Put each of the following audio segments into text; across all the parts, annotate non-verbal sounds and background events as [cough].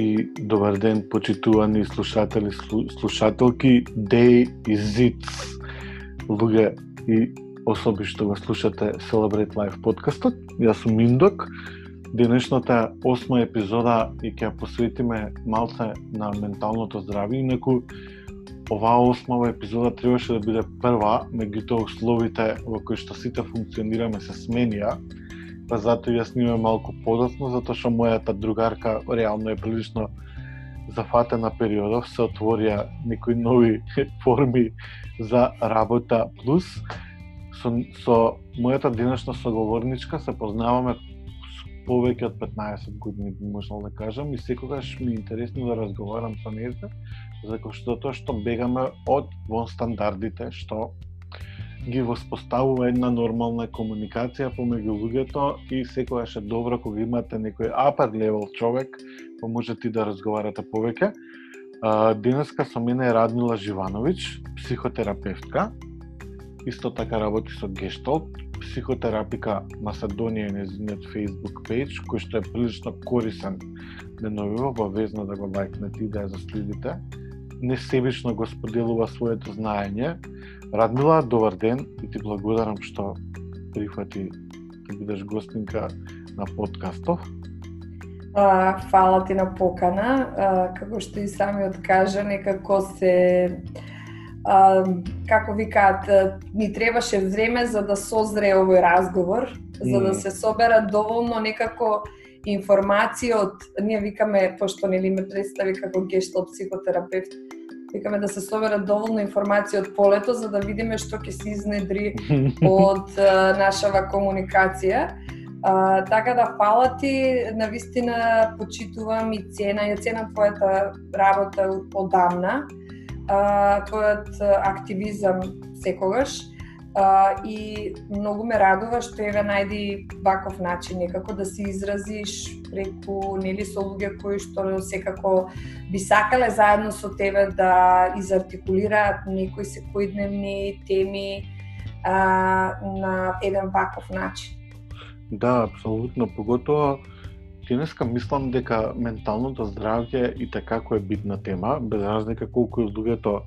и добар ден, почитувани слушатели, слушателки, Day и it, луѓе и особи што го слушате Celebrate Life подкастот. Јас сум Миндок. Денешната осма епизода и ќе посветиме малце на менталното здравје, инаку оваа осмава епизода требаше да биде прва, меѓутоа условите во кои што сите функционираме се сменија па затоа ја снимам малку подоцно, затоа што мојата другарка реално е прилично зафатена периодов, се отворија некои нови [laughs] форми за работа плюс. Со, со мојата денешна соговорничка се познаваме повеќе од 15 години би можел да кажам и секогаш ми е интересно да разговарам со нејза за што тоа што бегаме од вон стандардите што ги воспоставува една нормална комуникација помеѓу луѓето и секогаш е добро кога имате некој upper level човек, па можете да разговарате повеќе. Денеска со мене е Радмила Живановиќ, психотерапевтка. Исто така работи со Гешталт, психотерапика Маседонија и незиниот Facebook page, кој што е прилично корисен деновиво, повезно да го лайкнете и да ја заследите. Несебично го споделува своето знаење, Радмила, добар ден и ти благодарам што прифати да бидеш гостинка на подкастов. А, фала ти на покана. А, како што и самиот кажа, некако се а, како викаат, ни требаше време за да созре овој разговор, mm. за да се собера доволно некако информација од ние викаме пошто нели ме представи како гештал психотерапевт викаме да се соберат доволно информација од полето за да видиме што ќе се изнедри [laughs] од нашава комуникација. А, така да фала ти, на вистина почитувам и цена, ја ценам твојата работа одамна, а, твојот активизам секогаш и многу ме радува што еве најди ваков начин некако да се изразиш преку нели со луѓе кои што секако би сакале заедно со тебе да изартикулираат некои секојдневни теми а, на еден ваков начин. Да, апсолутно, поготоа Денеска мислам дека менталното здравје и така како е битна тема, без разлика колку луѓето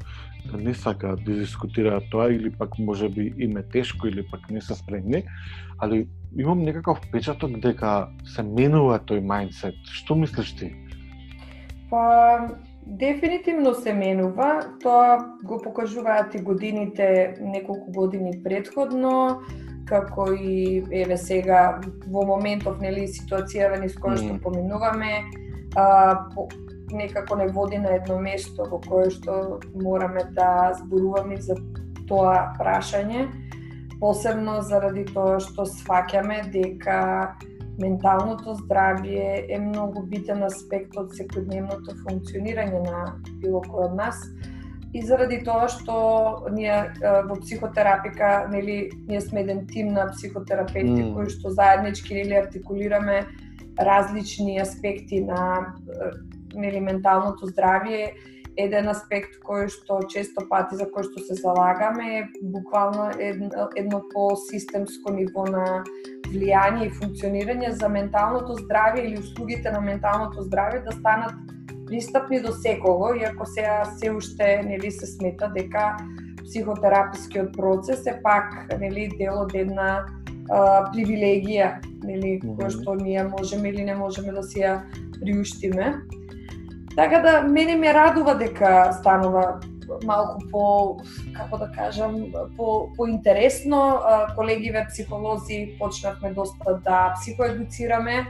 не сакаат да дискутираат тоа или пак може би им е тешко или пак не се спремни, али имам некаков впечаток дека се менува тој мајндсет. Што мислиш ти? Па, дефинитивно се менува. Тоа го покажуваат и годините, неколку години предходно, како и еве сега во моментов нели ситуацијава низ која што поминуваме, а, по, некако не води на едно место во кое што мораме да зборуваме за тоа прашање, посебно заради тоа што сваќаме дека менталното здравје е многу битен аспект од секојдневното функционирање на било кој од нас. И заради тоа што ние во психотерапика, нели, ние сме еден тим на психотерапевти mm. кои што заеднички нели артикулираме различни аспекти на нели менталното здравје еден аспект кој што често пати за кој што се залагаме е буквално едно, едно по-системско ниво на влијание и функционирање за менталното здравје или услугите на менталното здравје да станат пристапни до секого, иако сега се уште нели се смета дека психотерапискиот процес е пак нели дел од една а, привилегија, нели, која што ние можеме или не можеме да си ја приуштиме. Така да мене ме радува дека станува малку по како да кажам по поинтересно. Колегиве психолози почнавме доста да психоедуцираме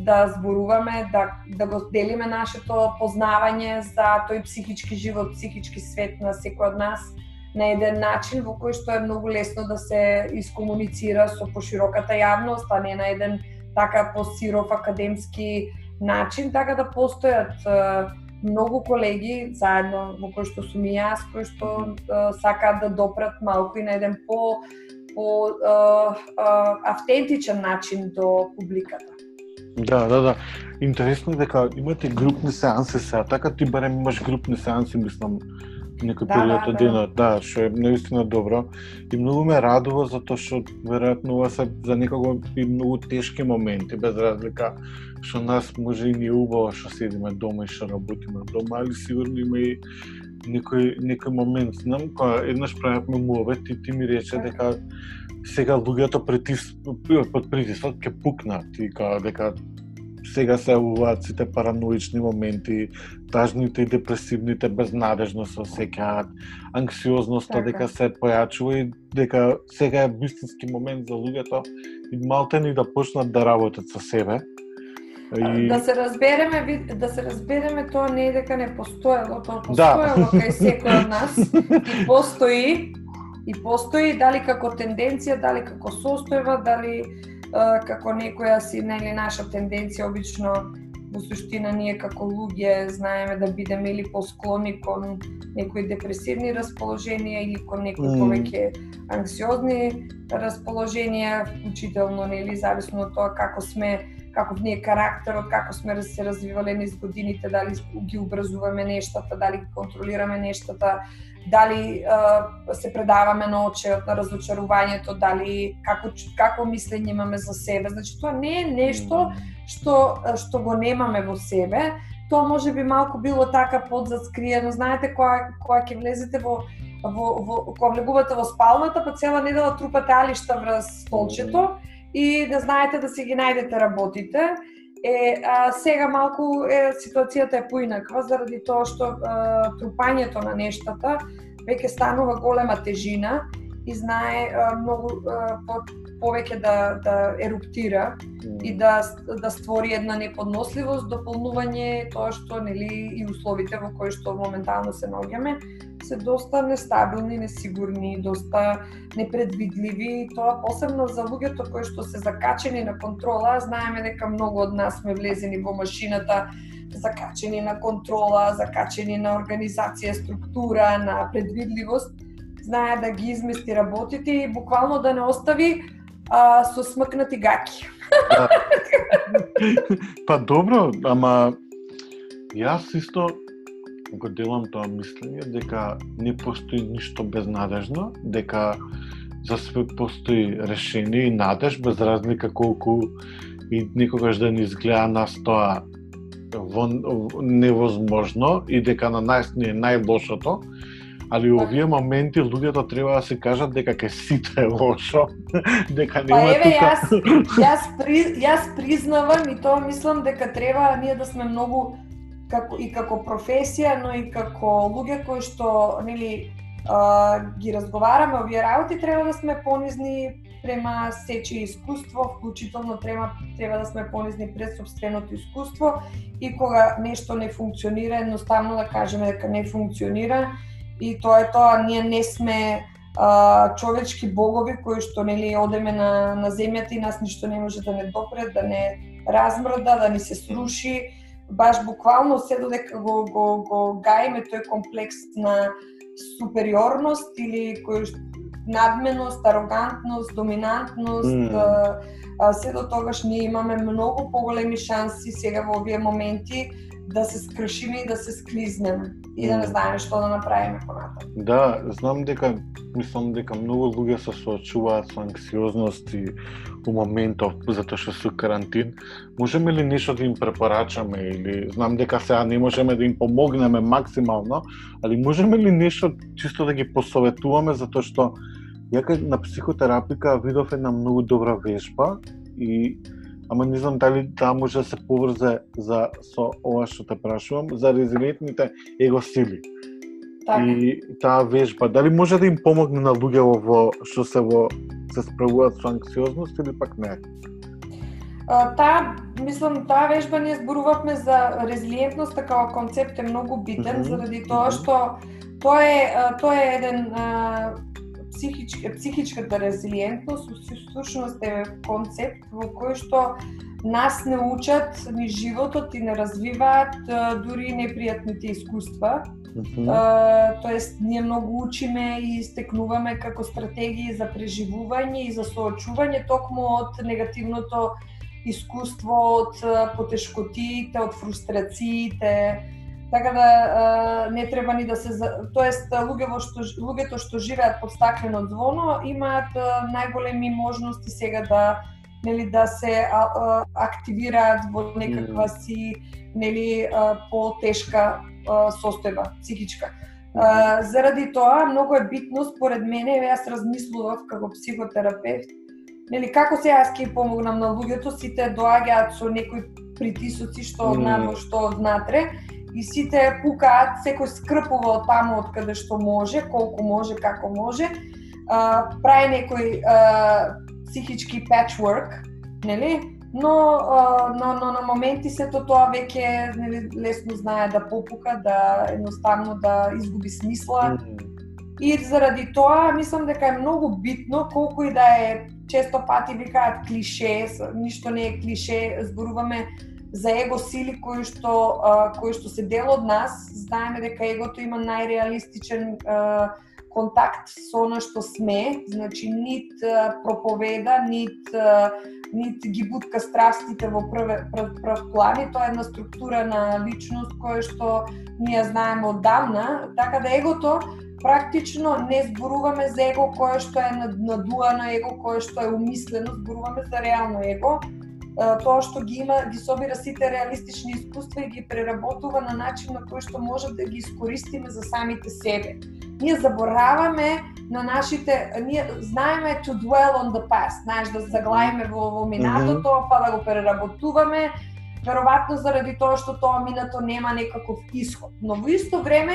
да зборуваме, да, да го делиме нашето познавање за тој психички живот, психички свет на секој од нас на еден начин во кој што е многу лесно да се искомуницира со пошироката јавност, а не на еден така посиров академски начин, така да постојат многу колеги заедно во кои што сум и јас, кои што сакаат да допрат малку и на еден по по а, а, автентичен начин до публиката. Да, да, да. Интересно е дека имате групни сеанси сега, така ти барем имаш групни сеанси, мислам, некој Да, период да, од да. денот, да, што е наистина добро. И многу ме радува затоа што веројатно ова се за некако и многу тешки моменти, без разлика што нас може и не убаво што седиме дома и што работиме дома, али сигурно има и некој некој момент, знам, кога еднаш правевме муавет и ти ми рече Така. дека сега луѓето притис под притисок ќе пукнат и као дека сега се јавуваат сите параноични моменти, тажните и депресивните безнадежно се осеќаат, анксиозноста Така. дека се појачува и дека сега е вистински момент за луѓето и малте ни да почнат да работат со себе. И... Да се разбереме, да се разбереме, тоа не е дека не постоело, тоа Да. постоело кај [laughs] секој од нас и постои и постои дали како тенденција, дали како состојба, дали како некоја си нели наша тенденција обично во суштина ние како луѓе знаеме да бидеме или посклони кон некои депресивни расположенија или кон некои Мм. повеќе анксиозни расположенија, вклучително нели зависно од тоа како сме каков ни е карактерот, како сме се развивале низ годините, дали ги образуваме нештата, дали ги контролираме нештата, дали а, се предаваме на очеот на разочарувањето, дали како како мислење имаме за себе. Значи тоа не е нешто што што го немаме во себе. Тоа може би малку било така подзаскриено. Знаете кога кога ќе влезете во во, во кога влегувате во спалната, па цела недела трупате алишта врз столчето и да знаете да си ги најдете работите. Е, а, сега малку е, ситуацијата е поинаква заради тоа што а, трупањето на нештата веќе станува голема тежина и знае а, многу а, по, повеќе да, да еруптира и да да створи една неподносливост, дополнување тоа што нели и условите во кои што моментално се наоѓаме се доста нестабилни, несигурни, доста непредвидливи. Тоа посебно за луѓето кои што се закачени на контрола, знаеме дека многу од нас сме влезени во машината закачени на контрола, закачени на организација, структура, на предвидливост, знае да ги измести работите и буквално да не остави а, со смкнати гаки. Да. па добро, ама јас исто го делам тоа мислење дека не постои ништо безнадежно, дека за све постои решение и надеж без разлика колку и никогаш да не изгледа нас тоа во, невозможно и дека на нас не е најлошото, али Така. овие моменти луѓето треба да се кажат дека ке сите е лошо, [laughs] дека Па нема еве тука... јас јас при, јас признавам и тоа мислам дека треба ние да сме многу како и како професија, но и како луѓе кои што нели а, ги разговараме овие работи, треба да сме понизни према сечи искуство, вклучително треба треба да сме понизни пред собственото искуство и кога нешто не функционира, едноставно да кажеме дека не функционира и тоа е тоа, ние не сме а, човечки богови кои што нели одеме на на земјата и нас ништо не може да не допре, да не размрда, да ни се сруши. Баш буквално се додека го го го гаиме тој комплекс на супериорност или кој надменост, арогантност, доминантност, а, а, се до тогаш ние имаме многу поголеми шанси сега во овие моменти да се скршиме и да се склизнеме и да не знаеме што да направиме понатаму. Да, знам дека мислам дека многу луѓе се соочуваат со анксиозност и у моментов затоа што се карантин. Можеме ли нешто да им препорачаме или знам дека сега не можеме да им помогнеме максимално, али можеме ли нешто чисто да ги посоветуваме затоа што ја кај на психотерапика видов една многу добра вежба и ама не знам дали таа може да се поврзе за со ова што те прашувам за резилентните его сили Така. и таа вежба, дали може да им помогне на луѓето во што се во се справуваат со анксиозност или пак не? Таа, мислам, таа вежба ние зборувавме за резилиентноста како концепт е многу битен Мгм, заради тоа што тоа е тоа е еден психичка психичката резилиентност всушност е концепт во кој што нас не учат ни животот и не развиваат дури непријатните искуства. Мгм. Uh, тоест ние многу учиме и стекнуваме како стратегии за преживување и за соочување токму од негативното искуство, од потешкотиите, од фрустрациите, Така да не треба ни да се тоест луѓето што луѓето што живеат под стаклено звоно имаат најголеми можности сега да нели да се активираат во некаква си нели потешка состојба психичка. А, заради тоа многу е битно според мене, јас размислував како психотерапевт, нели како се јас ќе помогнам на луѓето, сите доаѓаат со некои притисоци што од надвор, што од натре и сите пукаат, секој скрпува од таму од каде што може, колку може, како може. А, прави некој а, психички patchwork, нели? Но, а, но, но на моменти сето тоа веќе нели, лесно знае да попука, да едноставно да изгуби смисла. Mm -hmm. И заради тоа мислам дека е многу битно колку и да е често пати викаат клише, ништо не е клише, зборуваме за его сили кои што кои што се дел од нас, знаеме дека егото има најреалистичен контакт со она што сме, значи нит проповеда, нит нит ги бутка страстите во прв, прв, прв план, и тоа е една структура на личност која што ние знаеме оддавна, така да егото практично не зборуваме за его кое што е надуано его, кое што е умислено, зборуваме за реално его, тоа што ги има, ги собира сите реалистични искуства и ги преработува на начин на кој што може да ги искористиме за самите себе. Ние забораваме на нашите, ние знаеме to dwell on the past, знаеш, да заглавиме во, во минатото, mm -hmm. па да го преработуваме, веројатно заради тоа што тоа минато нема некаков исход. Но во исто време,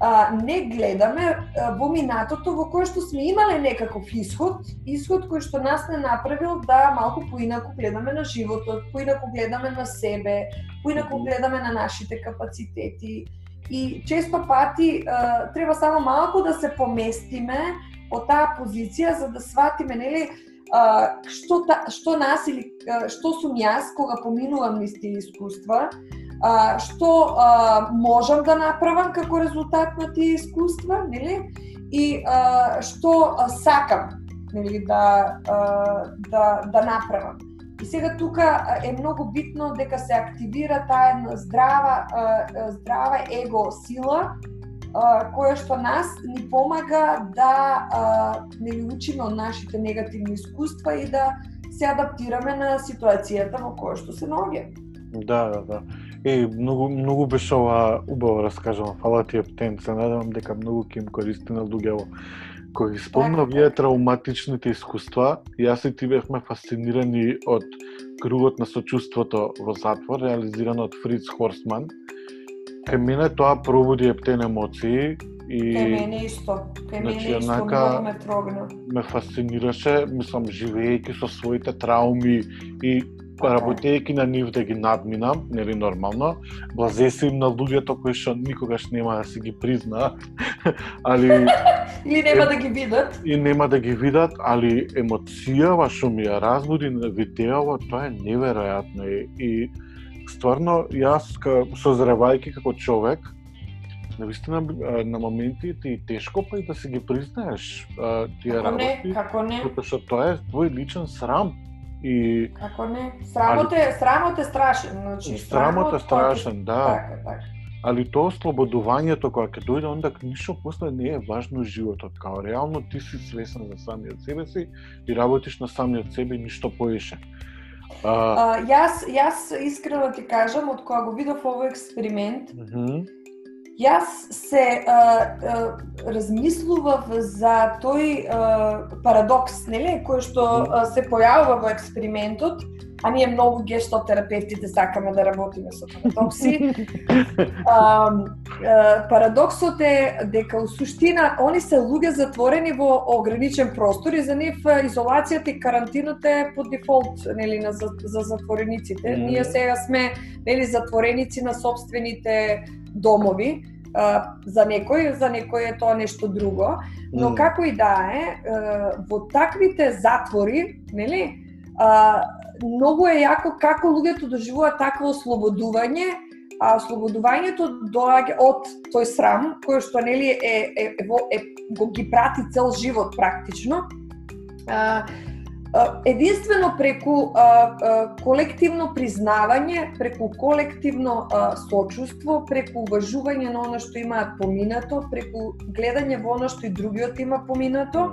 а, не гледаме а, во минатото во кое што сме имале некаков исход, исход кој што нас не направил да малку поинаку гледаме на животот, поинаку гледаме на себе, поинаку гледаме на нашите капацитети. И често пати а, треба само малку да се поместиме од таа позиција за да сватиме нели а, што та, што нас или а, што сум јас кога поминувам низ тие искуства а, што а, можам да направам како резултат на тие искуства, нели? И а, што а, сакам, нели, да, а, да, да направам. И сега тука е многу битно дека се активира таа здрава, а, здрава его сила, која што нас ни помага да а, не учиме од нашите негативни искуства и да се адаптираме на ситуацијата во која што се наоѓаме. Да, да, да. Е, многу, многу беше ова убаво раскажано. Фала ти, Ептен. Се надевам дека многу ќе им користи на луѓево. Кој спомна така, вие така. травматичните искуства, јас и ти бевме фасцинирани од кругот на сочувството во затвор, реализирано од Фриц Хорстман. Кај мене тоа пробуди ептен емоции и Кај мене исто. Кај значи, мене исто многу ме трогна. Ме фасцинираше, мислам, живеејќи со своите трауми и Па, работејќи на нив да ги надминам, нели нормално, блазесим на луѓето кои што никогаш нема да се ги признаат, [laughs] али [laughs] или нема да ги видат. И нема да ги видат, али емоцијава што ми ја разбуди на видеово, тоа е неверојатно и, и стварно јас созревајќи како човек, навистина на моменти ти тешко па и да се ги признаеш тие како работи. Не, како не? Затоа што тоа е твој личен срам И Како не? Срамот е, срамот е страшен, значи срамот е страшен, да. Така, така. Али тоа ослободувањето кога ќе дојде онда ништо после не е важно животот, као реално ти си свесен за самиот себе си и работиш на самиот себе и ништо поише. А... А, јас јас искрено ти кажам од кога го видов овој експеримент, mm -hmm Јас се а, а, размислував за тој а, парадокс, нели, кој што а, се појавува во експериментот, а ние многу гешталтерапевтите сакаме да работиме со парадокси. а, а, парадоксот е дека у суштина они се луѓе затворени во ограничен простор и за нив изолацијата и карантината е по дефолт нели на за, за затворениците. Mm. Ние сега сме нели затвореници на собствените домови, за некој, за некој е тоа нешто друго, но mm. како и да е, во таквите затвори, нели, многу е јако како луѓето доживуваат такво ослободување, а ослободувањето доаѓа од тој срам кој што нели е, е, е, е, го ги прати цел живот практично. А, единствено преку а, а, колективно признавање, преку колективно а, сочувство, преку уважување на оно што имаат поминато, преку гледање во оно што и другиот има поминато,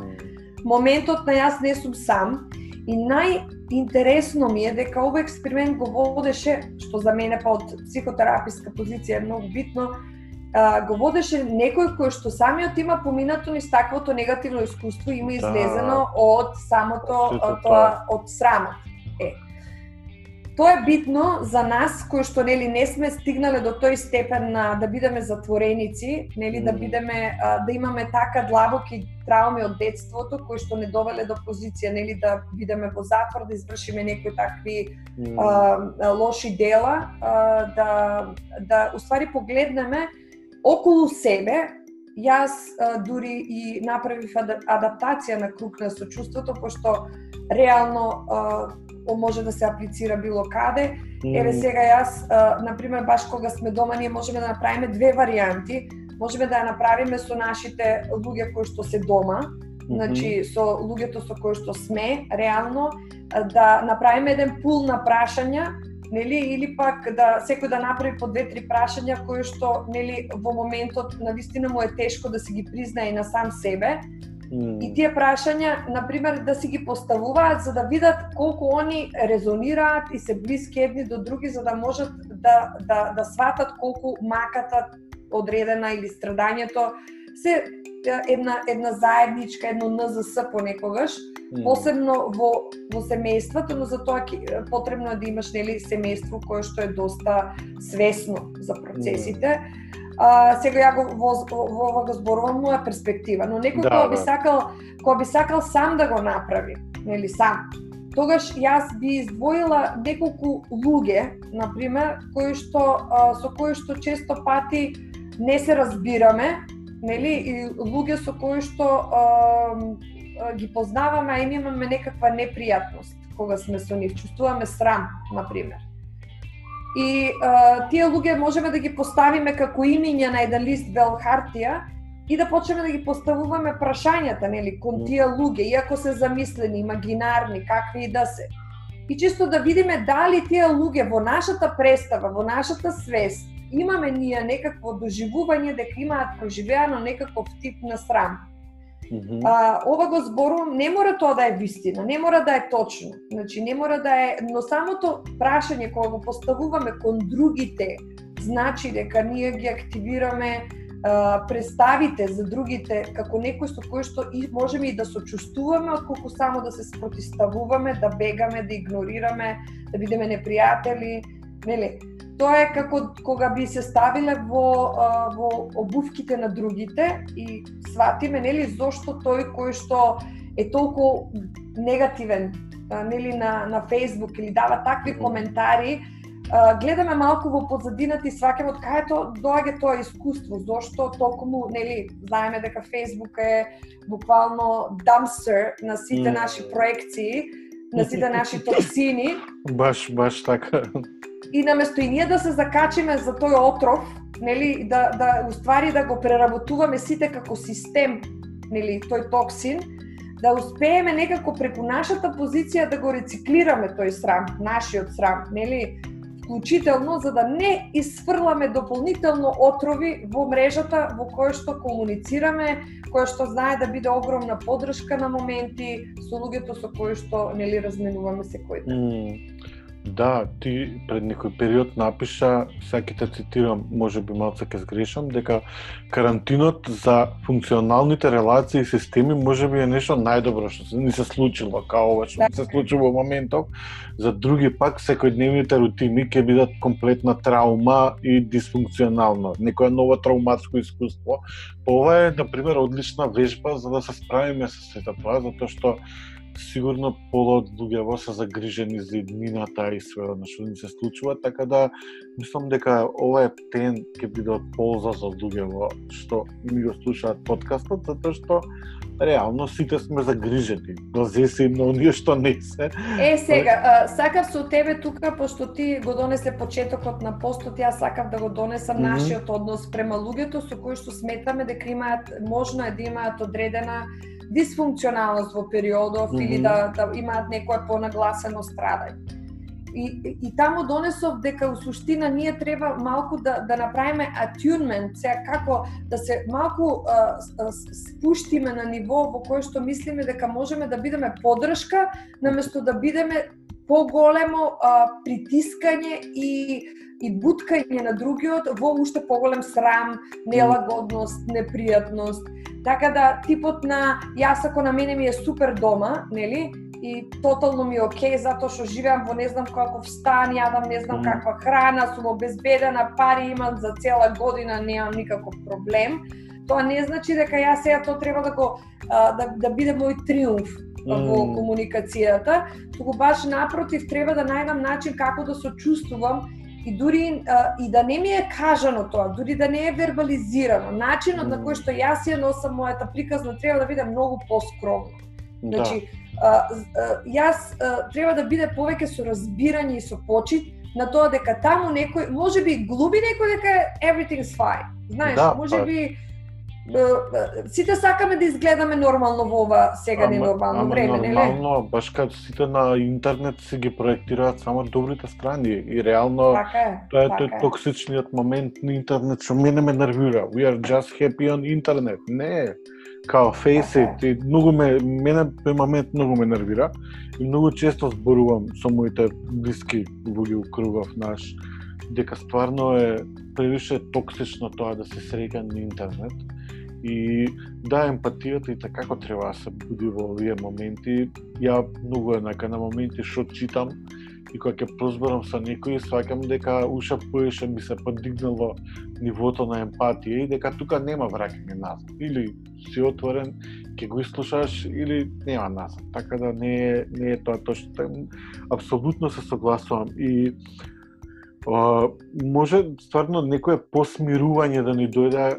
моментот на јас не сум сам и најинтересно ми е дека овој експеримент го водеше, што за мене па од психотераписка позиција е многу битно, а, го водеше некој кој што самиот има поминато низ таквото негативно искуство, има да. излезено да. од самото тоа од срамот. Е. Тоа е битно за нас кои што нели не сме стигнале до тој степен на да бидеме затвореници, нели mm. да бидеме да имаме така длабоки трауми од детството кои што не довеле до позиција нели да бидеме во затвор, да извршиме некои такви mm. а, лоши дела, а, да да уствари погледнеме околу себе, јас а, дури и направив адаптација на круг на сочувството, пошто реално а, може да се аплицира било каде. Mm. Еве сега јас, а, например, баш кога сме дома, ние можеме да направиме две варианти. Можеме да ја направиме со нашите луѓе кои што се дома, mm -hmm. значи со луѓето со кои што сме, реално, да направиме еден пул на прашања нели или пак да секој да направи по две-три прашања кои што нели во моментот на вистина му е тешко да се ги признае на сам себе. Mm. И тие прашања, на пример, да си ги поставуваат за да видат колку они резонираат и се блиски едни до други за да можат да да да сватат колку маката одредена или страдањето се една една заедничка, едно НЗС понекогаш посебно во во семејството, но за тоа потребно е да имаш нели семејство кое што е доста свесно за процесите. А, сега ја го во, во, во го зборувам моја перспектива, но некој да, кој би да. сакал кој би сакал сам да го направи, нели сам. Тогаш јас би издвоила неколку луѓе, на пример, кои што а, со кои што често пати не се разбираме, нели, и луѓе со кои што а, ги познаваме, а им имаме некаква непријатност кога сме со нив, чувствуваме срам, на пример. И а, тие луѓе можеме да ги поставиме како имиња на еден лист бел хартија и да почнеме да ги поставуваме прашањата, нели, кон тие луѓе, иако се замислени, имагинарни, какви и да се. И чисто да видиме дали тие луѓе во нашата представа, во нашата свест, имаме ние некакво доживување дека имаат проживеано некаков тип на срам -hmm. а, ова го зборувам, не мора тоа да е вистина, не мора да е точно. Значи, не мора да е, но самото прашање кога го поставуваме кон другите, значи дека ние ги активираме а, представите за другите како некој со кој што и можеме и да сочувствуваме, отколку само да се спротиставуваме, да бегаме, да игнорираме, да бидеме непријатели, нели? Тоа е како кога би се ставиле во во обувките на другите и сватиме нели зошто тој кој што е толку негативен нели на на Facebook или дава такви коментари гледаме малку во позадината и сваќаме од кај то доаѓа тоа искуство, зошто токму, нели, знаеме дека Facebook е буквално dumpster на сите наши проекции, на сите наши токсини. Баш, баш така и наместо и ние да се закачиме за тој отров, нели, да, да уствари да го преработуваме сите како систем, нели, тој токсин, да успееме некако преку нашата позиција да го рециклираме тој срам, нашиот срам, нели, вклучително за да не исфрламе дополнително отрови во мрежата во која што комуницираме, која што знае да биде огромна подршка на моменти со луѓето со кои што нели разменуваме секој ден. Mm. Да, ти пред некој период напиша, саки те цитирам, може би малце ке сгрешам, дека карантинот за функционалните релации и системи може би е нешто најдобро што се ни се случило, као ова што да. се случило во моментов. За други пак секојдневните рутини ќе бидат комплетна траума и дисфункционално, некоја нова трауматско искуство. Ова е, на пример, одлична вежба за да се справиме со сето тоа, затоа што сигурно полот луѓе во се загрижени за иднината и све оно што ни се случува, така да мислам дека ова е тен ќе биде од полза за луѓе во што ми го слушаат подкастот, затоа што реално сите сме загрижени. Дозе се на оние што не се. Е, сега, а, сакав со тебе тука, пошто ти го донесе почетокот на постот, јас сакав да го донесам mm -hmm. нашиот однос према луѓето со кои што сметаме дека имаат, можно е да имаат одредена дисфункционалност во периодов mm -hmm. или да, да имаат некое понагласено страдање. И, и таму донесов дека у суштина ние треба малку да, да направиме attunement, сега како да се малку а, спуштиме на ниво во кое што мислиме дека можеме да бидеме подршка, наместо да бидеме поголемо а, притискање и и буткање на другиот во уште поголем срам, нелагодност, непријатност. Така да типот на јас ако на мене ми е супер дома, нели? И тотално ми е окей затоа што живеам во не знам каков стан, јадам не знам каква храна, сум обезбедена, пари имам за цела година, немам никаков проблем. Тоа не значи дека јас сега тоа треба да го да, да биде мој триумф во комуникацијата, туку баш напротив треба да најдам начин како да се чувствувам и дури а, и да не ми е кажано тоа, дури да не е вербализирано, начинот на кој што јас ја носам мојата приказна треба да биде многу поскромно. Да. Значи, а, а, јас а, треба да биде повеќе со разбирање и со почит на тоа дека таму некој, може би глуби некој дека everything's fine. Знаеш, да, може па... би сите сакаме да изгледаме нормално во ова сега ненормално ама, време, нели? Нормално, баш като сите на интернет се ги проектираат само добрите страни и реално така е, тоа е така тој токсичниот момент на интернет што мене ме нервира. We are just happy on internet. Не, као face it, така и многу ме мене тој момент многу ме нервира и многу често зборувам со моите блиски луѓе у кругов наш дека стварно е превише токсично тоа да се среќа на интернет И да, емпатијата и така како треба да се буди во овие моменти. Ја многу еднака на моменти што читам и кога ќе прозборам со некој, сваќам дека уша поише ми се подигнало нивото на емпатија и дека тука нема враќање назад. Или си отворен, ќе го слушаш или нема назад. Така да не е, не е тоа точно. Апсолутно се согласувам и може стварно некое посмирување да ни дојде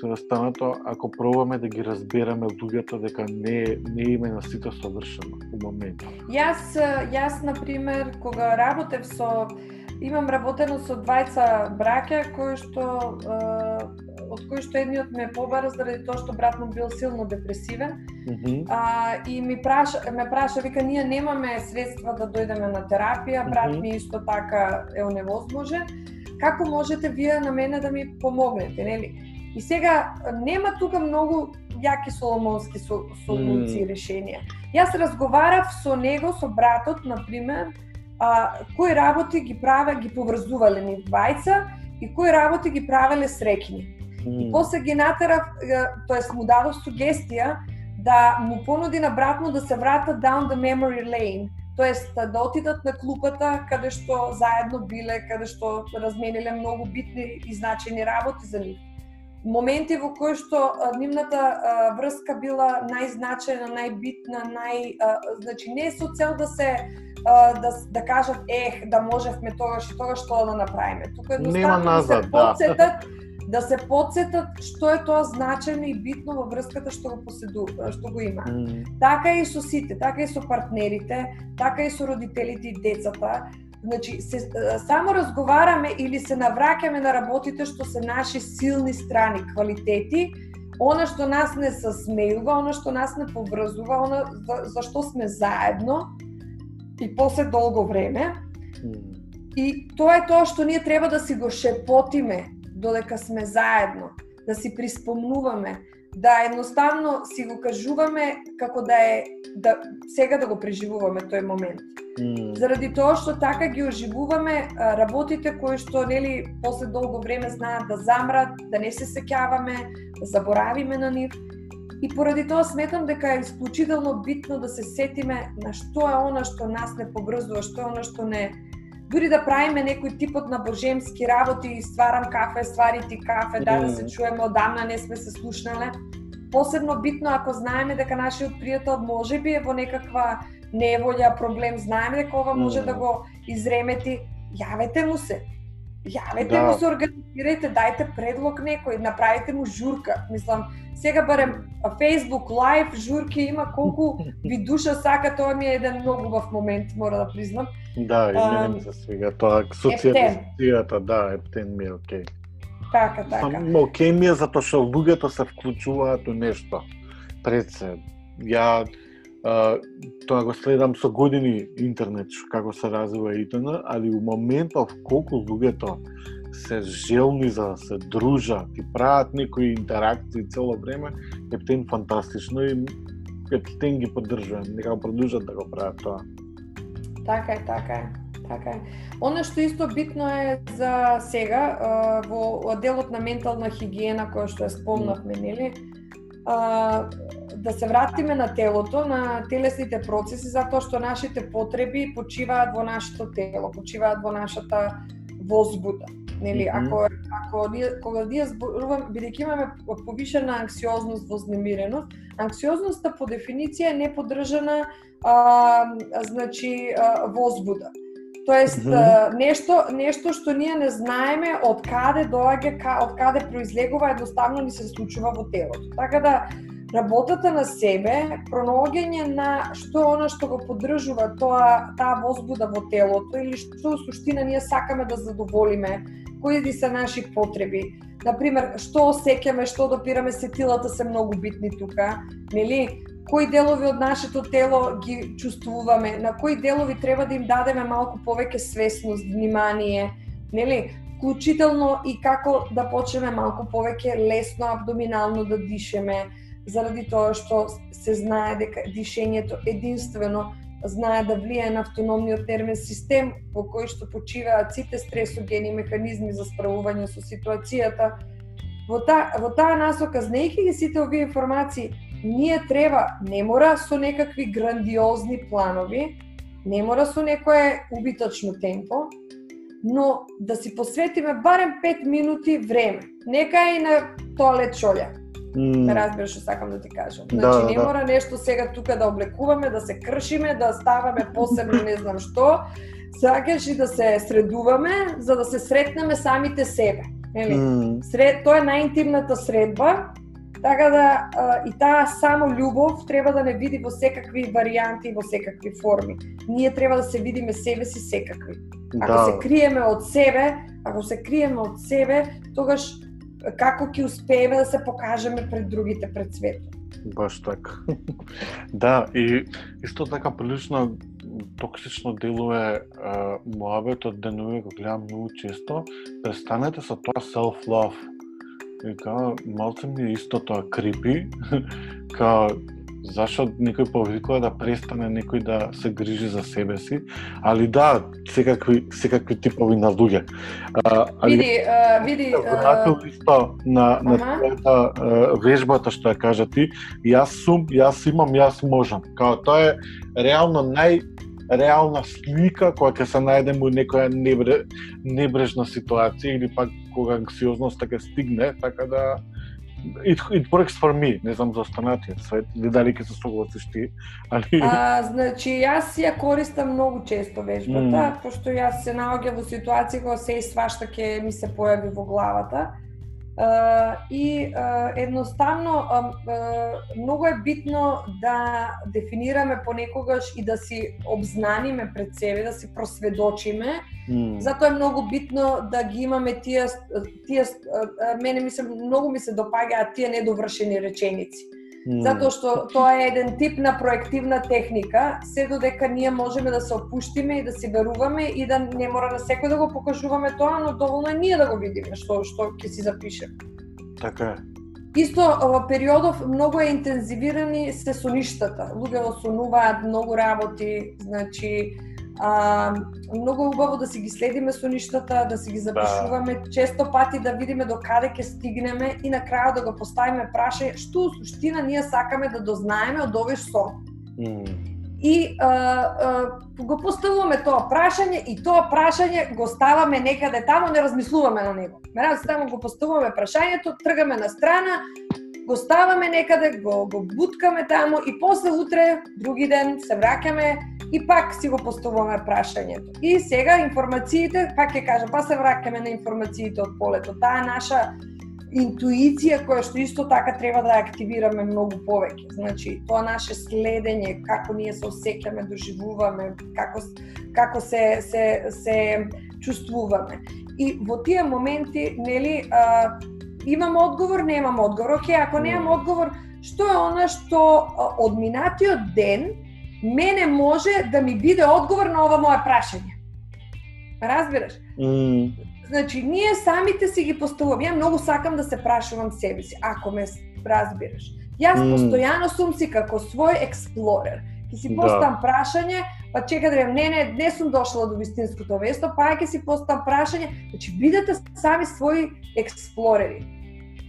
се останато ако пробаме да ги разбереме луѓето дека не не име на сите совршено у моментот. Јас јас на пример кога работев со имам работено со двајца браќа кои што од кои што едниот ме побара заради тоа што брат му бил силно депресивен. Mm -hmm. а, и ми праша, ме праша, вика, ние немаме средства да дојдеме на терапија, брат mm -hmm. ми исто така е оневозможен. Како можете вие на мене да ми помогнете, нели? И сега нема тука многу јаки соломонски со, солуции mm. решенија. Јас разговарав со него, со братот, на пример, а, кои работи ги праве, ги поврзувале ни двајца и кои работи ги правеле среќни. Mm. И после ги натерав, тоест му дадов сугестија да му понуди на брат му да се вратат down the memory lane, тоест да отидат на клупата каде што заедно биле, каде што размениле многу битни и значени работи за нив моменти во кои што нивната врска била најзначајна, најбитна, нај значи не е со цел да се да да кажат ех да можевме тогаш и тогаш што да направиме. Тука едноставно да се подсетат да. [laughs] да се подсетат што е тоа значајно и битно во врската што го поседу, што го има. Mm. Така и со сите, така и со партнерите, така и со родителите и децата Значи, се, само разговараме или се навраќаме на работите што се наши силни страни, квалитети, она што нас не се смејува, она што нас не поврзува, она за, за што сме заедно и после долго време. И тоа е тоа што ние треба да си го шепотиме додека сме заедно, да си приспомнуваме, да едноставно си го кажуваме како да е да сега да го преживуваме тој момент. Mm. Заради тоа што така ги оживуваме работите кои што нели после долго време знаат да замрат, да не се сеќаваме, да заборавиме на нив. И поради тоа сметам дека е исклучително битно да се сетиме на што е она што нас не погрзува, што е она што не дури да правиме некој типот на божемски работи, стварам кафе, ствари ти кафе, да, да се чуеме одамна, не сме се слушнале. Посебно битно ако знаеме дека нашиот пријател може би е во некаква неволја, проблем, знаеме дека ова може да го изремети, јавете му се. Јавете да. му се, организирајте, дајте предлог некој, направите му журка. Мислам, сега барем Facebook Live журки има колку [laughs] ви душа сака, тоа ми е еден многу убав момент, мора да признам. Да, и мене се свига тоа, социјализацијата, да, ептен ми е окей. Така, така. Само окей ми е затоа што луѓето се вклучуваат у нешто. пред се. Ја тоа го следам со години интернет како се развива итн, али у моментов колку луѓето се желни за да се дружат и прават некои интеракции цело време, Ептен фантастично и Ептен ги поддржувам, нека го продолжат да го прават тоа. Така е, така е. Така е. Оно што исто битно е за сега во делот на ментална хигиена која што ја спомнавме, нели? Да се вратиме на телото, на телесните процеси, затоа што нашите потреби почиваат во нашето тело, почиваат во нашата возбуда. Нели, mm -hmm. ако ако ние кога ние зборуваме бидејќи имаме повишена анксиозност, вознемиреност, анксиозноста по дефиниција е неподржана а, значи а, возбуда. Тоест mm -hmm. нешто нешто што ние не знаеме од каде доаѓа, од каде произлегува, едноставно ни се случува во телото. Така да работата на себе, пронаоѓање на што она што го поддржува тоа таа возбуда во телото или што суштина ние сакаме да задоволиме, кои ди се наши потреби. Например, што осеќаме, што допираме сетилата се многу битни тука, нели? Кои делови од нашето тело ги чувствуваме, на кои делови треба да им дадеме малку повеќе свесност, внимание, нели? Вклучително и како да почнеме малку повеќе лесно абдоминално да дишеме, заради тоа што се знае дека дишењето единствено знае да влие на автономниот нервен систем во кој што почиваат сите стресогени механизми за справување со ситуацијата. Во, та, во таа насока, знаејќи ги сите овие информации, ние треба, не мора со некакви грандиозни планови, не мора со некое убиточно темпо, но да си посветиме барем 5 минути време. Нека и на тоалет шолја Mm. Не разбираш што сакам да ти кажам. Да, значи, да, не да. мора нешто сега тука да облекуваме, да се кршиме, да ставаме посебно не знам што. Сакаш и да се средуваме, за да се сретнеме самите себе. Нели? Mm. Сред, тоа е најинтимната средба, така да а, и таа само љубов треба да не види во секакви варијанти, во секакви форми. Ние треба да се видиме себе си секакви. Ако да. се криеме од себе, ако се криеме од себе, тогаш како ќе успееме да се покажеме пред другите, пред светот. Баш така. [laughs] да, и исто така прилично токсично делува муабетот денови го гледам многу често, да престанете со тоа self-love. И као, малце ми е исто тоа крипи, [laughs] као, зашо некој повикува да престане некој да се грижи за себе си, али да, секакви секакви типови на луѓе. А, али, види, а, види, вратил исто на на твојата вежбата што ја кажа ти, јас сум, јас имам, јас можам. Као тоа е реално нај реална слика која ќе се најдеме во некоја небре, небрежна ситуација или пак кога анксиозноста ќе стигне, така да it, it works for me, не знам за останатиот свет, или дали ќе се согласиш ти, али... А, значи, јас ја користам многу често вежбата, mm. пошто јас се наоѓам во ситуација кога се и свашта ќе ми се појави во главата и едноставно многу е битно да дефинираме понекогаш и да си обзнаниме пред себе, да си просведочиме. Mm. Затоа е многу битно да ги имаме тие тие мене ми се многу ми се допаѓаат тие недовршени реченици Mm. Затоа што тоа е еден тип на проективна техника, се додека ние можеме да се опуштиме и да си веруваме и да не мора на секој да го покажуваме тоа, но доволно е ние да го видиме што што ќе си запишеме. Така е. Исто во периодов многу е интензивирани се соништата. Луѓето сонуваат многу работи, значи А, многу убаво да си ги следиме соништата, да си ги запишуваме, да. често пати да видиме до каде ќе стигнеме и на крајот да го поставиме прашање што суштина ние сакаме да дознаеме од овој сон. Mm. И а, а, го поставуваме тоа прашање и тоа прашање го ставаме некаде тамо, не размислуваме на него. Мерам тамо го поставуваме прашањето, тргаме на страна, го ставаме некаде, го, го буткаме таму и после утре, други ден, се враќаме и пак си го поставуваме прашањето. И сега информациите, пак ќе кажам, па се враќаме на информациите од полето. Таа наша интуиција која што исто така треба да активираме многу повеќе. Значи, тоа наше следење, како ние се осеќаме, доживуваме, како како се се се чувствуваме. И во тие моменти, нели, а, имам одговор, немам одговор. Океј, ако немам одговор, што е она што од минатиот ден мене може да ми биде одговор на ова мое прашање. Разбираш? Mm. Значи, ние самите си ги поставуваме. Ја многу сакам да се прашувам себе си, ако ме разбираш. Јас mm. постојано сум си како свој експлорер. Ке си поставам да. прашање, па чека да не, не, не сум дошла до вистинското место, па ќе си поставам прашање. Значи, бидете сами своји експлорери.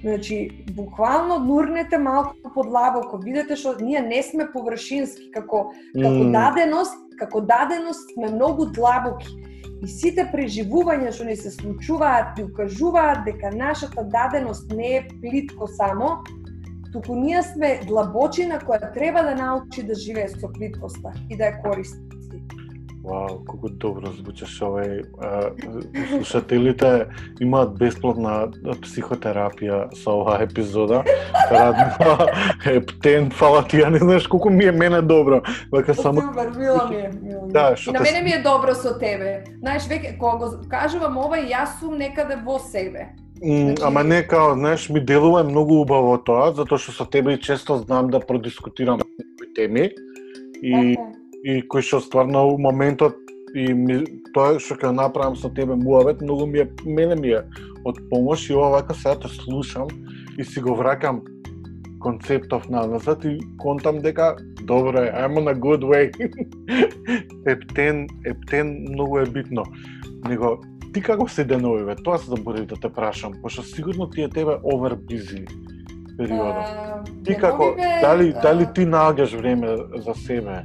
Значи, буквално нурнете малку подлабоко, видете што ние не сме површински како како mm. даденост, како даденост сме многу длабоки. И сите преживувања што ни се случуваат ни укажуваат дека нашата даденост не е плитко само, туку ние сме длабочина која треба да научи да живее со плиткоста и да ја користи. Вау, колку добро звучеше овој. Слушателите имаат бесплатна психотерапија со оваа епизода. Радно, ептен, фала ти, ја не знаеш колку ми е мене добро. Вака само Супер, мило ми е, мило ми. Да, и на мене ми е добро со тебе. Знаеш, веќе кога го кажувам ова, јас сум некаде во себе. Ама не као, знаеш, ми делува многу убаво тоа, затоа што со тебе често знам да продискутирам некои теми. И okay и кој што стварно у моментот и ми, тоа што ќе направам со тебе муавет, многу ми е, мене ми е од помош и ова вака сега те слушам и си го вракам концептов назад и контам дека добро е, I'm on a good way. [laughs] ептен, ептен многу е битно. Него, ти како се деновиве? Тоа се заборив да те прашам, пошто сигурно ти е тебе over busy периодот. Ти како, дали, дали ти наоѓаш време за себе?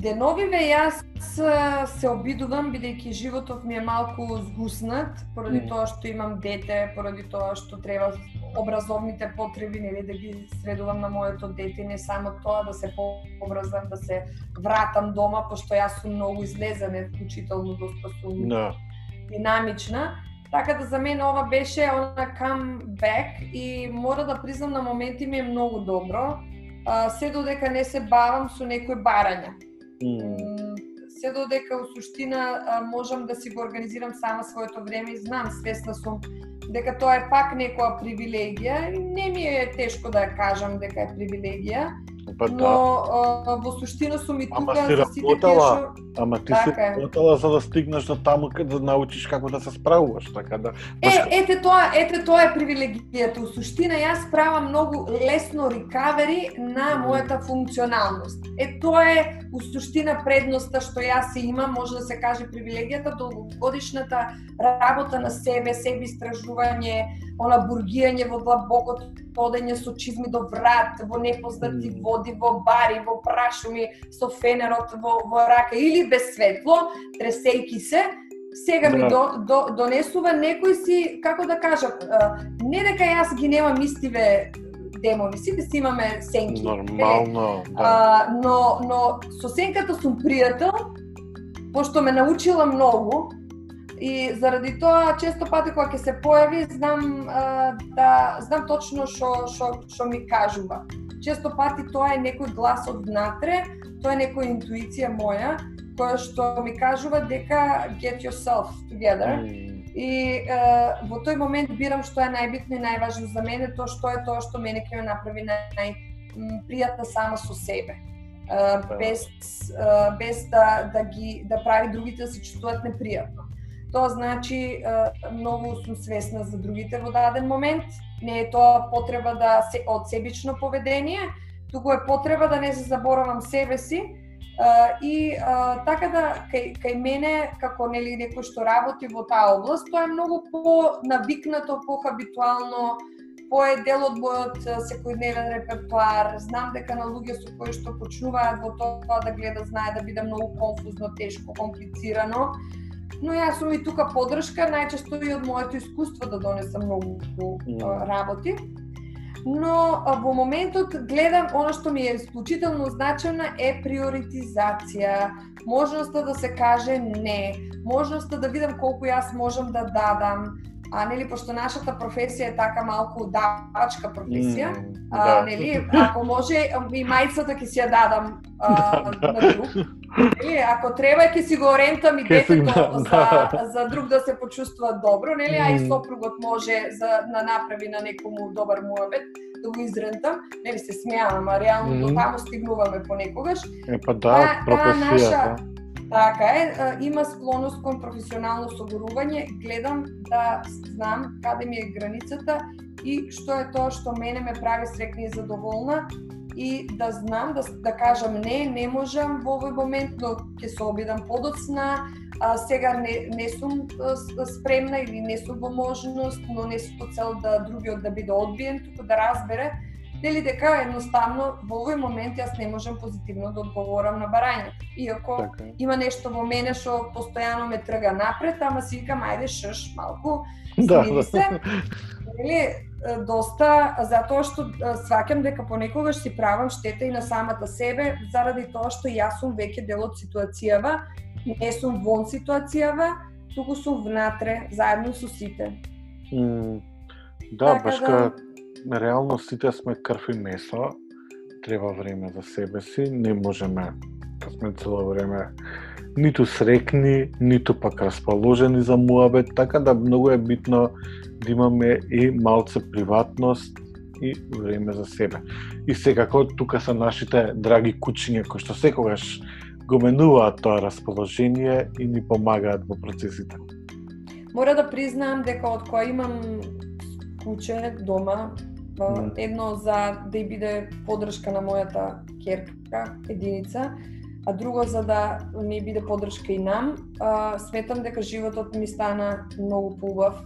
Деновиве јас се обидувам бидејќи животот ми е малку згуснат поради тоа што имам дете, поради тоа што треба образовните потреби нели да ги средувам на моето дете, не само тоа да се пообразам, да се вратам дома пошто јас сум многу излезена, вклучително доста сум no. Да. динамична. Така да за мен ова беше она back и мора да признам на моменти ми е многу добро. А, се додека не се бавам со некои барања Mm. Се додека у суштина можам да си го организирам сама своето време и знам, свесна сум дека тоа е пак некоја привилегија и не ми е тешко да кажам дека е привилегија, Па да. Но а, во суштина сум и тука за сите тие што Ама ти така си работала за да стигнеш до таму каде да научиш како да се справуваш, така да. Е, ете тоа, ете тоа е привилегијата. У суштина јас правам многу лесно рекавери на мојата функционалност. Е тоа е у суштина предноста што јас се имам, може да се каже привилегијата, долгогодишната работа на себе, себе истражување, она бургијање во длабокото одење со чизми до врат, во непознати mm. води, во бари, во прашуми, со фенерот во, во рака или без светло, тресејки се, сега ми да. до, до, донесува некој си, како да кажам, не дека јас ги немам истиве демони, сите си имаме сенки. Нормално, да. А, но, но со сенката сум пријател, пошто ме научила многу, И заради тоа често пати кога ќе се појави, знам а, да знам точно што што што ми кажува. Често пати тоа е некој глас од внатре, тоа е некоја интуиција моја која што ми кажува дека get yourself together. И е, во тој момент бирам што е најбитно и најважно за мене, тоа што е тоа што мене ќе ме направи нај, пријатна сама со себе. Uh, без uh, без да да ги да прави другите да се чувствуваат непријатно. Тоа значи многу сум свесна за другите во даден момент. Не е тоа потреба да се од себично поведение, туку е потреба да не се заборавам себе си и така да кај, кај мене како нели некој што работи во таа област, тоа е многу по навикнато, по хабитуално, по е дел од мојот секојдневен репертуар. Знам дека на луѓе со кои што почнуваат во тоа да гледат, знае, да биде многу конфузно, тешко, комплицирано но јас сум и тука поддршка, најчесто и од моето искуство да донесам многу работи. Но во моментот гледам она што ми е исклучително значено е приоритизација, можноста да се каже не, можноста да видам колку јас можам да дадам, а нели пошто нашата професија е така малку давачка професија, mm, а, да. нели ако може и мајцата ќе си ја дадам а, [laughs] на друг Нели, ако треба ќе си го орентам и детето да, за, за друг да се почувствува добро, нели, а и сопругот може за на направи на некому добар муабет. да го изрентам, не се смејам, ама реално mm до таму стигнуваме понекогаш. Е па да, професија. Така е, има склоност кон професионално согорување, гледам да знам каде ми е границата и што е тоа што мене ме прави срекна и задоволна и да знам, да, да кажам не, не можам во овој момент, но ќе се обидам подоцна, а, сега не, не сум спремна или не сум во можност, но не сум по цел да другиот да биде одбиен, туку да разбере, нели дека едноставно во овој момент јас не можам позитивно да одговорам на барањето. Иако така. има нешто во мене што постојано ме трга напред, ама си викам ајде шш малку, да, смири се. [laughs] Нели доста затоа што сваќам дека понекогаш си правам штета и на самата себе заради тоа што јас сум веќе дел од ситуацијава, не сум вон ситуацијава, туку сум внатре заедно со сите. Mm, да, така башка да... реално сите сме крв и месо, треба време за себе си, не можеме да сме цело време ниту срекни, ниту пак расположени за муабет, така да многу е битно да имаме и малце приватност и време за себе. И секако тука се нашите драги кучиња кои што секогаш го менуваат тоа расположение и ни помагаат во процесите. Мора да признаам дека од која имам куче дома, едно за да и биде подршка на мојата керка, единица, а друго за да не биде подршка и нам, а, сметам дека животот ми стана многу поубав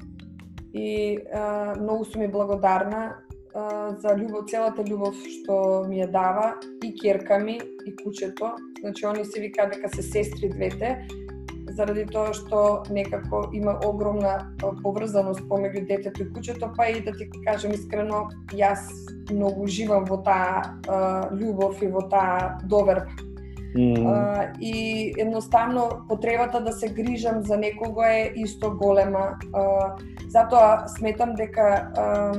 и а, многу сум и благодарна а, за љубов, целата љубов што ми ја дава и керка ми и кучето. Значи они се викаат дека се сестри двете, заради тоа што некако има огромна поврзаност помеѓу детето и кучето, па и да ти кажам искрено, јас многу живам во таа љубов и во таа доверба. Mm. А, и едноставно потребата да се грижам за некого е исто голема. А, затоа сметам дека а,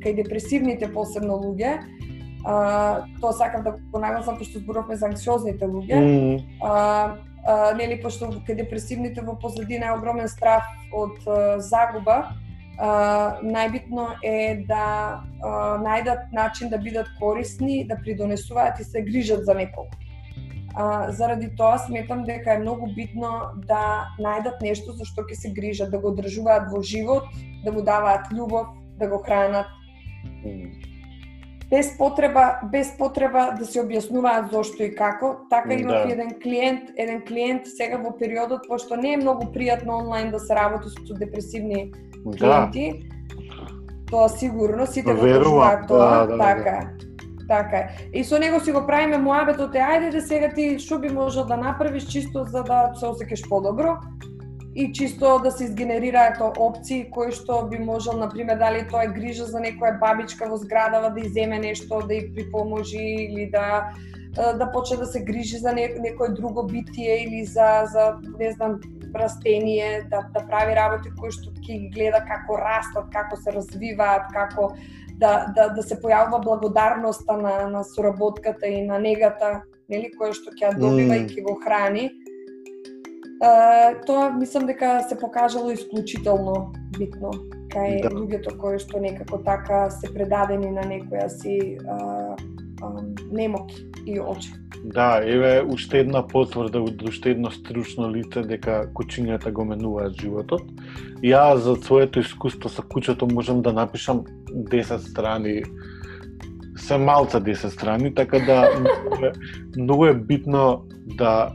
кај депресивните посебно луѓе, а, тоа сакам да го нагласам пошто зборувавме за анксиозните луѓе. Mm. А, а, нели пошто кај депресивните во позадина е огромен страх од а, загуба, а, најбитно е да а, најдат начин да бидат корисни, да придонесуваат и се грижат за некого. А, заради тоа сметам дека е многу битно да најдат нешто за што ќе се грижат, да го одржуваат во живот, да му даваат љубов, да го хранат. Без потреба, без потреба да се објаснуваат зошто и како. Така имав да. еден клиент, еден клиент сега во периодот пошто не е многу пријатно онлайн да се работи со депресивни да. клиенти. Да. Тоа сигурно сите го кажуваат тоа, да, да, да, така. Да Така е. И со него си го правиме муабетот е ајде да сега ти што би можел да направиш чисто за да се осеќаш подобро и чисто да се изгенерираат опции кои што би можел, например дали тоа е грижа за некоја бабичка во зградава да иземе нешто, да ја припоможи или да да почне да се грижи за некој друго битие или за за не знам растение, да да прави работи кои што ќе ги гледа како растат, како се развиваат, како да, да, да се појавува благодарноста на, на соработката и на негата, нели, која што ќе добива mm. и ќе го храни. Uh, тоа мислам дека се покажало исклучително битно кај да. луѓето кои што некако така се предадени на некоја си uh, um, немоки и очи. Да, еве уште една потврда од уште едно стручно лице дека кучињата го менуваат животот. Ја за своето искуство со кучето можам да напишам 10 страни се малца 10 страни, така да многу е битно да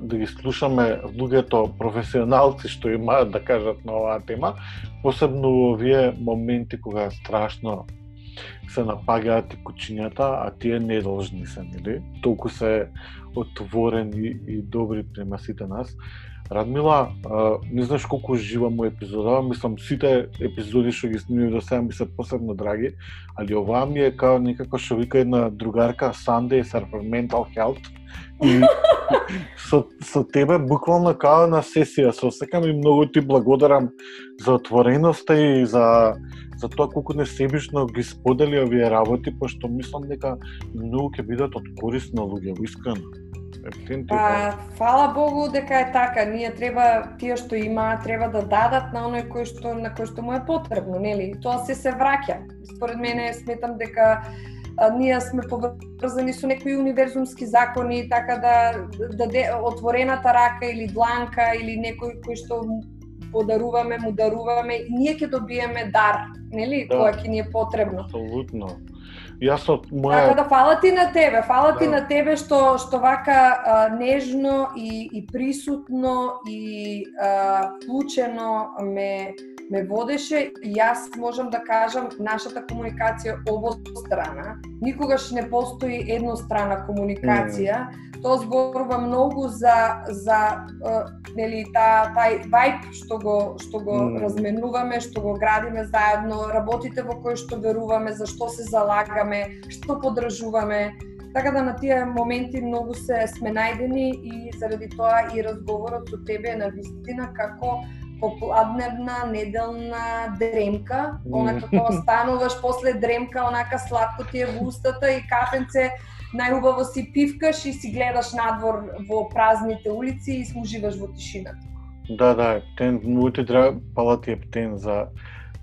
да ги слушаме луѓето професионалци што имаат да кажат на оваа тема, посебно во овие моменти кога страшно се напагаат и кучињата, а тие не должни се, нели? Толку се отворени и добри према сите нас. Радмила, а, не знаеш колку живам во епизода, мислам сите епизоди што ги снимив до сега ми се посебно драги, али оваа ми е као некако што вика една другарка Sundays are for mental health. И [laughs] со, со тебе буквално као на сесија се осекам и многу ти благодарам за отвореноста и за за тоа колку несебично ги сподели овие работи, пошто мислам дека многу ќе бидат од корист на луѓе, искрено. Па, фала Богу дека е така. Ние треба тие што има треба да дадат на оној кој што на кој што му е потребно, нели? Тоа се се враќа. Според мене сметам дека а, ние сме поврзани со некои универзумски закони, така да даде отворената рака или дланка или некој кој што подаруваме, му даруваме, ние ќе добиеме дар, нели, Да. кога ќе ни е потребно. Апсолутно. Јас од Така моја да фала ти на тебе, фала ти Да. на тебе што што вака а, нежно и и присутно и а, вклучено ме ме водеше и јас можам да кажам нашата комуникација обострана. Никогаш не постои еднострана комуникација. Тоа зборува многу за за нели та тај вајб што го што го Мм. разменуваме, што го градиме заедно, работите во кои што веруваме, за што се залагаме, што поддржуваме. Така да на тие моменти многу се сме најдени и заради тоа и разговорот со тебе е на вистина како попладневна неделна дремка, онака кога стануваш после дремка, онака сладко ти е во устата и кафенце најубаво си пивкаш и си гледаш надвор во празните улици и смуживаш во тишината. Да, да, Ептен, многу ти дра, пала ти Ептен за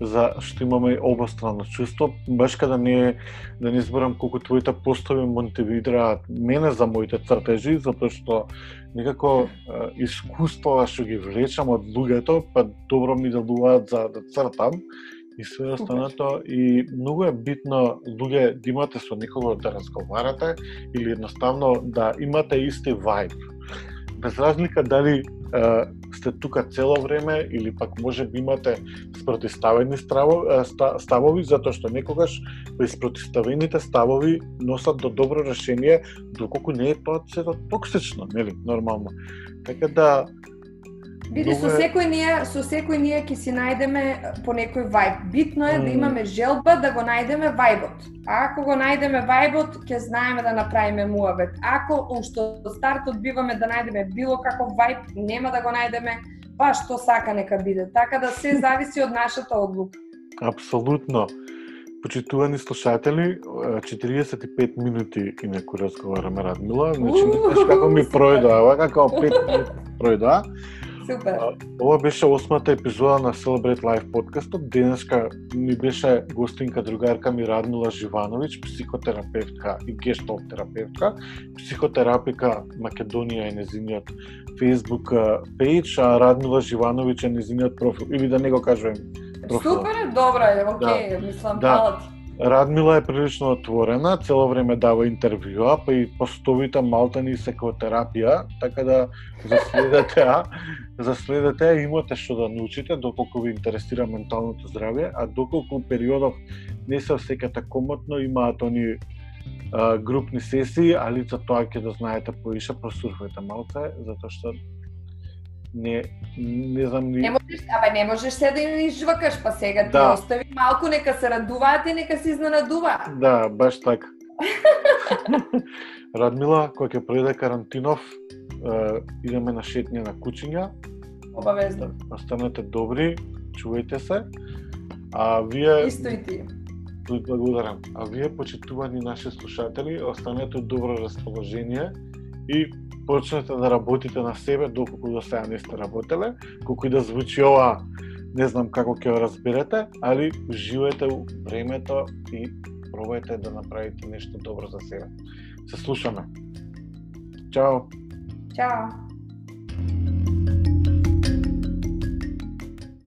за што имаме обострано чувство, баш када не да не зборам колку твоите постови мотивираат мене за моите цртежи, затоа што некако е, искуствова што ги влечам од луѓето, па добро ми делуваат за да цртам и све останато и многу е битно луѓе да имате со некого да разговарате или едноставно да имате исти вајб. Без разлика дали е, сте тука цело време или пак може би имате спротиставени ставови ставови, затоа што некогаш спротиставените ставови носат до добро решение, доколку не е тоа токсично, нели, нормално. Така да, Види, со секој ние, со секој ние ќе си најдеме по некој вајб. Битно е да Мм. имаме желба да го најдеме вајбот. А ако го најдеме вајбот, ќе знаеме да направиме муабет. Ако уште од стартот биваме да најдеме било каков вајб, нема да го најдеме, па што сака нека биде. Така да се [laughs] зависи од нашата одлука. апсолутно. Почитувани слушатели, е, 45 минути инаку разговараме Радмила, значи не знаеш како ми пројдоа, како 5 минути пројдоа. Супер. Ова беше осмата епизода на Celebrate Life подкастот. Денеска ми беше гостинка другарка ми Радмила Живановиќ, психотерапевтка и гешталт терапевтка, психотерапика Македонија е незиниот Facebook пејдж, а Радмила Живановиќ е незиниот профил. Или да не го кажувам профил. Супер е, добро е, окей, мислам, Да. ти. Радмила е прилично отворена, цело време дава интервјуа, па и постовите малтани секотерапија, така да заследате ја, заследате ја, имате што да научите доколку ви интересира менталното здравје, а доколку периодов не се осеќате комотно, имаат они а, групни сесии, али за тоа ќе да знаете поише, просурфајте малце, затоа што не не знам ни Не можеш, абе не можеш се да им изжвакаш, па сега ти Да. остави малку нека се радуваат и нека се изненадуваат. Да, баш така. [laughs] Радмила, кој ќе пројде карантинов, е, идеме на шетње на кучиња. Обавезно. Останете добри, чувајте се. А вие Исто и ти. благодарам. А вие почитувани наши слушатели, останете добро расположение и почнете да работите на себе доколку до сега не сте работеле. Колку и да звучи ова, не знам како ќе го разберете, али уживајте у времето и пробајте да направите нешто добро за себе. Се слушаме. Чао! Чао.